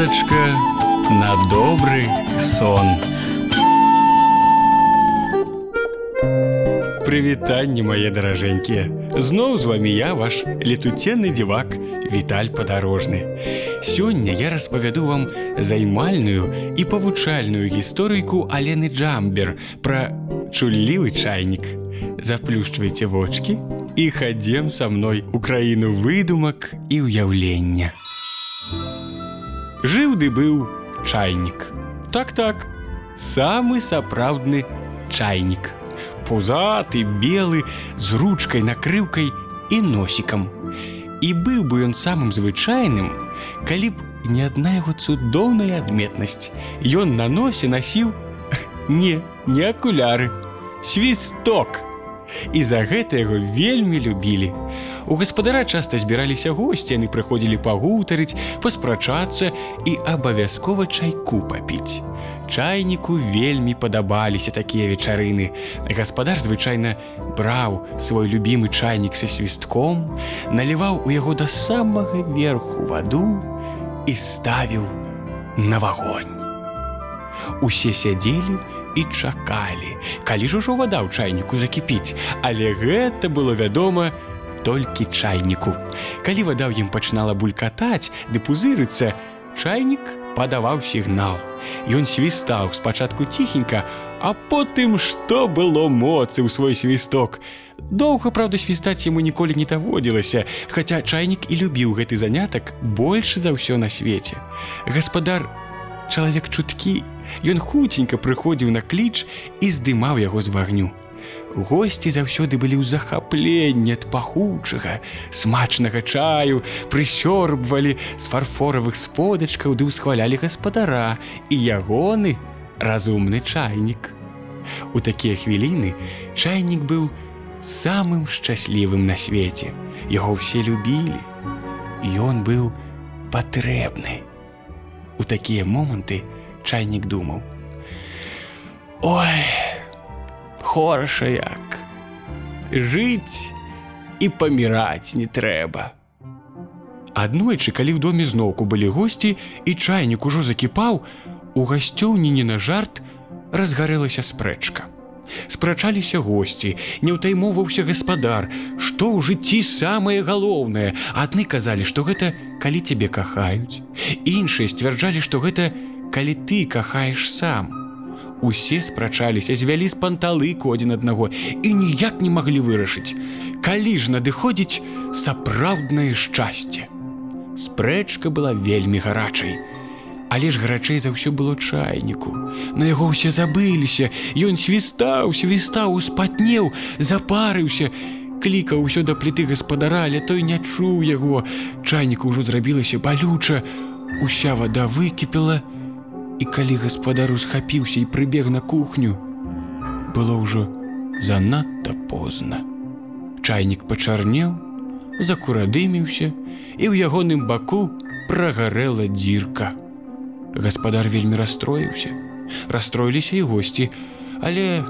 казачка на добрый сон. Прывітанне мае даражэнькія. Зноў з вами я ваш летуценны дзівак Віталь падарожны. Сёння я распавяду вам займальную і павучальную гісторыйку Алены Джамбер пра чуллівы чайнік. Заплюшчвайце вочки і хадзем са мной у краіну выдумак і ўяўлення. Жыў ды быў чайнік. Так так, самы сапраўдны чайнік. Пузаты, белы, з ручкай, накрыўкай і носікам. І быў бы ён самым звычайным, калі б не адна яго цудоўная адметнасць. Ён на носе насіў не, не акуляры, свісток. І за гэта яго вельмі любілі. У гаспадара часта збіраліся госці, яны прыходзілі пагутарыць, паспрачацца і абавязкова чайку папіць. Чайніку вельмі падабаліся такія вечарыны. Гаспадар звычайна браў свой любімы чайнік са свістком, наліваў у яго да самага верху ваду і ставіў на вагонь. Усе сядзелі і чакалі, калі ж ужо вада ў чайніку закіпіць, але гэта было вядома толькі чайніку. Калі вада ў ім пачынала булькатаць ды пузырыцца, чайнік падаваў сігнал. Ён свістаў спачатку ціхенька, а потым што было моцы ў свой свісток. Доўга праўда свістаць яму ніколі не даводзілася, хаця чайнік і любіў гэты занятак больш за ўсё на свеце. Гаспадар чалавек чуткі, Ён хуценька прыходзіў на кліч і здымаў яго з вагню. Госці заўсёды былі ў захапленні ад пахучага, смачнага чаю, прысёрбвалі з фарфоравых сподачкаў ды ўсхвалялі гаспадара і ягоны разумны чайнік. У такія хвіліны чайнік быў самым шчаслівым на свеце. Яго ўсе любілі. Ён быў патрэбны. У такія моманты, чайнік думаў. Ой, хораша як. Жыць і паміраць не трэба. Аднойчы, калі ў доме зноўку былі госці і чайнік ужо закіпаў, у гасцёўні не на жарт разгарэлася спрэчка. Спрачаліся госці, не ўтаймоўваўся гаспадар, што ў жыцці самае галоўнае. Адны казалі, што гэта калі цябе кахаюць. Іншыя сцвярджалі, што гэта, калі ты кахаеш сам. Усе спрачаліся, звялі з панталыку адзін аднаго і ніяк не маглі вырашыць. Калі ж надыходзіць сапраўднае шчасце. Спрэчка была вельмі гарачай. Але ж гарачэй за ўсё было чайніку. На яго ўсе забыліся, Ён свістаў, свістаў, успатнеў, запарыўся, клікаў усё да пліты гаспадара, але той не чуў яго. Чайніку ўжо зрабілася балюча, Уся вада выкіпела, І калі гаспадар усхапіўся і прыбег на кухню, было ўжо занадта позна. Чайнік пачарнеў, закурадыміўся і ў ягоным баку прагарэла дзірка. Гаспадар вельмі расстроіўся. Расстроіліся і госці, але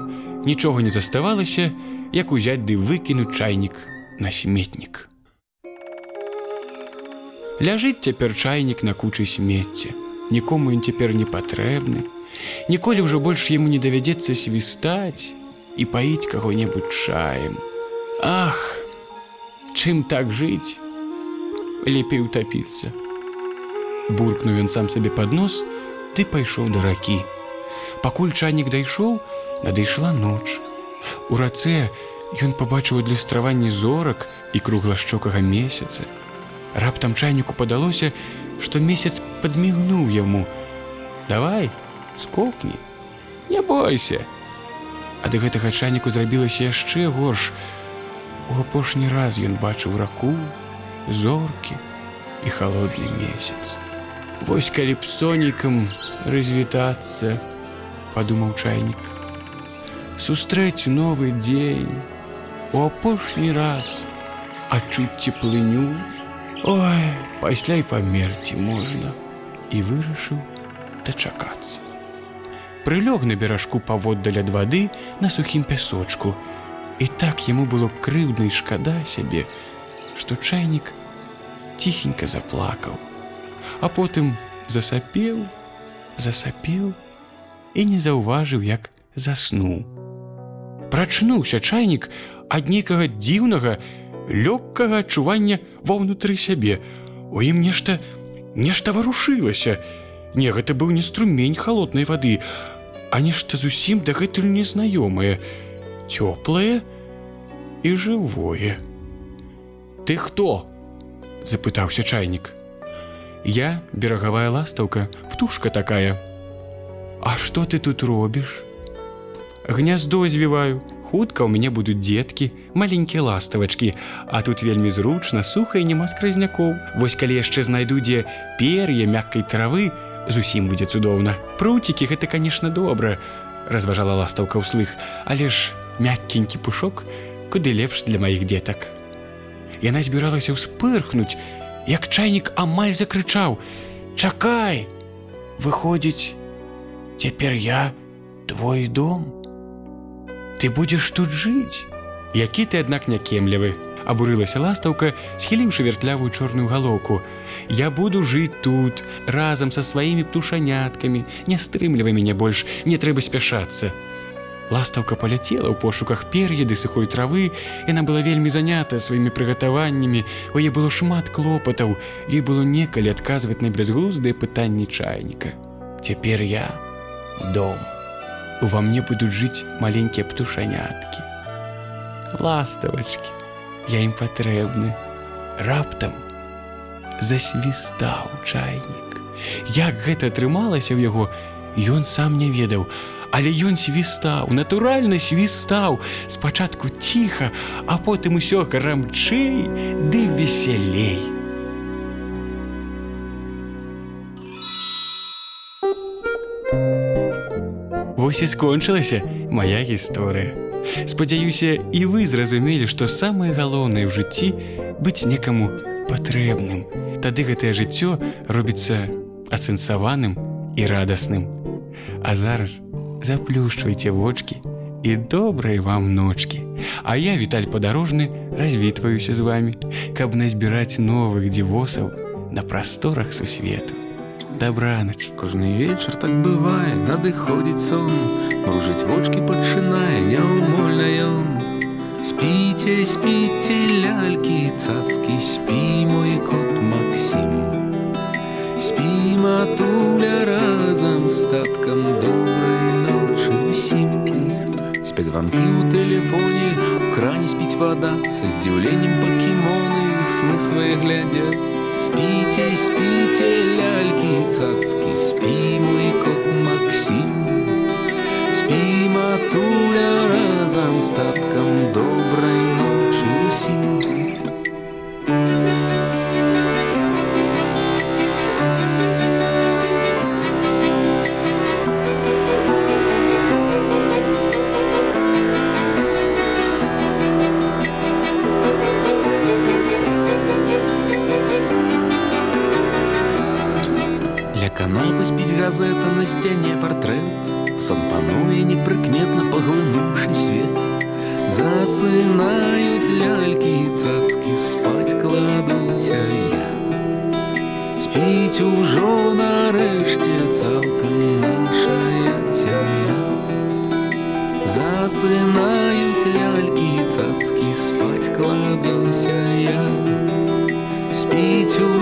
нічога не заставалася, як узяць ды выкінуць чайнік на сметнік. Ляжыць цяпер чайнік на кучы смецця нікому ён цяпер не патрэбны. Ніколі ўжо больш яму не давядзецца свістаць і паіць каго-небудзь чаем. Ах, чым так жыць, лепей утапіцца. Буркнуў ён сам сабе пад нос, ты пайшоў да ракі. Пакуль чайнік дайшоў, надышла ноч. У рацэ ён пабачыў адлюстраванні зорак і круглашчокага месяца. Раптам чайніку падалося, што месяц падмігнуў яму. Давай, скокні, Не бойся. Ад гэтага чайніку зрабілася яшчэ горш. У апошні раз ён бачыў раку, зоркі і холодны месяц. Вось калі б сонікам развітацца, падумаў чайнік. Сустрэць новы дзень, у апошні раз адчуць цеплыню, Ой, пасля і памерці можна і вырашыў дачакацца. Прылёг на беражку паводдаль ад вады на сухім пясочку. І так яму было крыўдна і шкада сябе, што чайнік ціхенька заплакаў, а потым засапеў, засапеў і не заўважыў, як заснуў. Прачнуўся чайнік ад нейкага дзіўнага, лёгкага адчування ва ўнутры сябе. У ім нешта нешта варушылася. Не, гэта быў не струмень халоднай вады, а нешта зусім дагэтуль незнаёмае, цёплае і жывое. Ты хто? запытаўся чайнік. Я берагавая ластаўка, птушка такая. А што ты тут робіш? Гняздо звіваю, хутка ў мяне будуць дзеткі, маленькія ластавачкі, а тут вельмі зручна, суха і няма скразнякоў. Вось калі яшчэ знайду дзе пер'е мяккай травы, зусім будзе цудоўна. Пруцікі гэта, канешне, добра, разважала ластаўка ўслых, але ж мяккенькі пушок, куды лепш для маіх дзетак. Яна збіралася ўспырхнуць, як чайнік амаль закрычаў: « Чакай! Выходзіць, цяпер я твой дом. Ты будзеш тут жыць, які ты, аднак някемлівы, абурылася ластаўка, схіліўшы вяртлявую чорную галоўку. Я буду жыць тут разам са сваімі птушаняткамі, не стрымлівай мяне больш, не трэба спяшацца. Ластаўка паляцела ў пошуках пер'еды сухой травы, яна была вельмі занята сваімі прыгатаваннямі, у яе было шмат клопатаў, ёй было некалі адказваць на бязглуздыя пытанні чайніка. Цяпер я дом. Ува мне будуць жыць маленькія птушаняткі. Ластавачкі, я ім патрэбны. Раптам засвістаў чайнік. Як гэта атрымалася ў яго, ён сам не ведаў, Але ён свістаў, натуральна свістаў, спачатку ціха, а потым усё грамчэй ды весялей. Вось і скончылася моя гісторыя. Спадзяюся, і вы зразумелі, што самае галоўнае ў жыцці быць некаму патрэбным. Тады гэтае жыццё робіцца асэнсаваным і радасным. А зараз, заплюшчвайце вочки і добрай вам ночки. А я віталь падарожны развітваюся з вами, каб назбіраць новых дзівосаў на прасторах сусвету. Дабранач. Кожны вечар так бывае, надыходзіць сон, Мужыць вочки пачынае няўмольна ён. Спіце, спіце лялькі, цацкі, спі мой кот Макссім. Спі матуля разам з таткам добрай звонки у тэлефоне у кране спіць вода со здзіўленнем пакемоны сны свае глядят спіце спіце лялькі цацкі спі мой кот Макссім спі матуля разам с таткам добрай ночи сон пануе непрыкметна паглынуўшы свет. Засынаюць лялькі цацкі спаць кладуся я. Спіць ужо нарэшце цалкам нашая сям'я засынаюць лялькі цацкі спаць кладуся я. Спіць у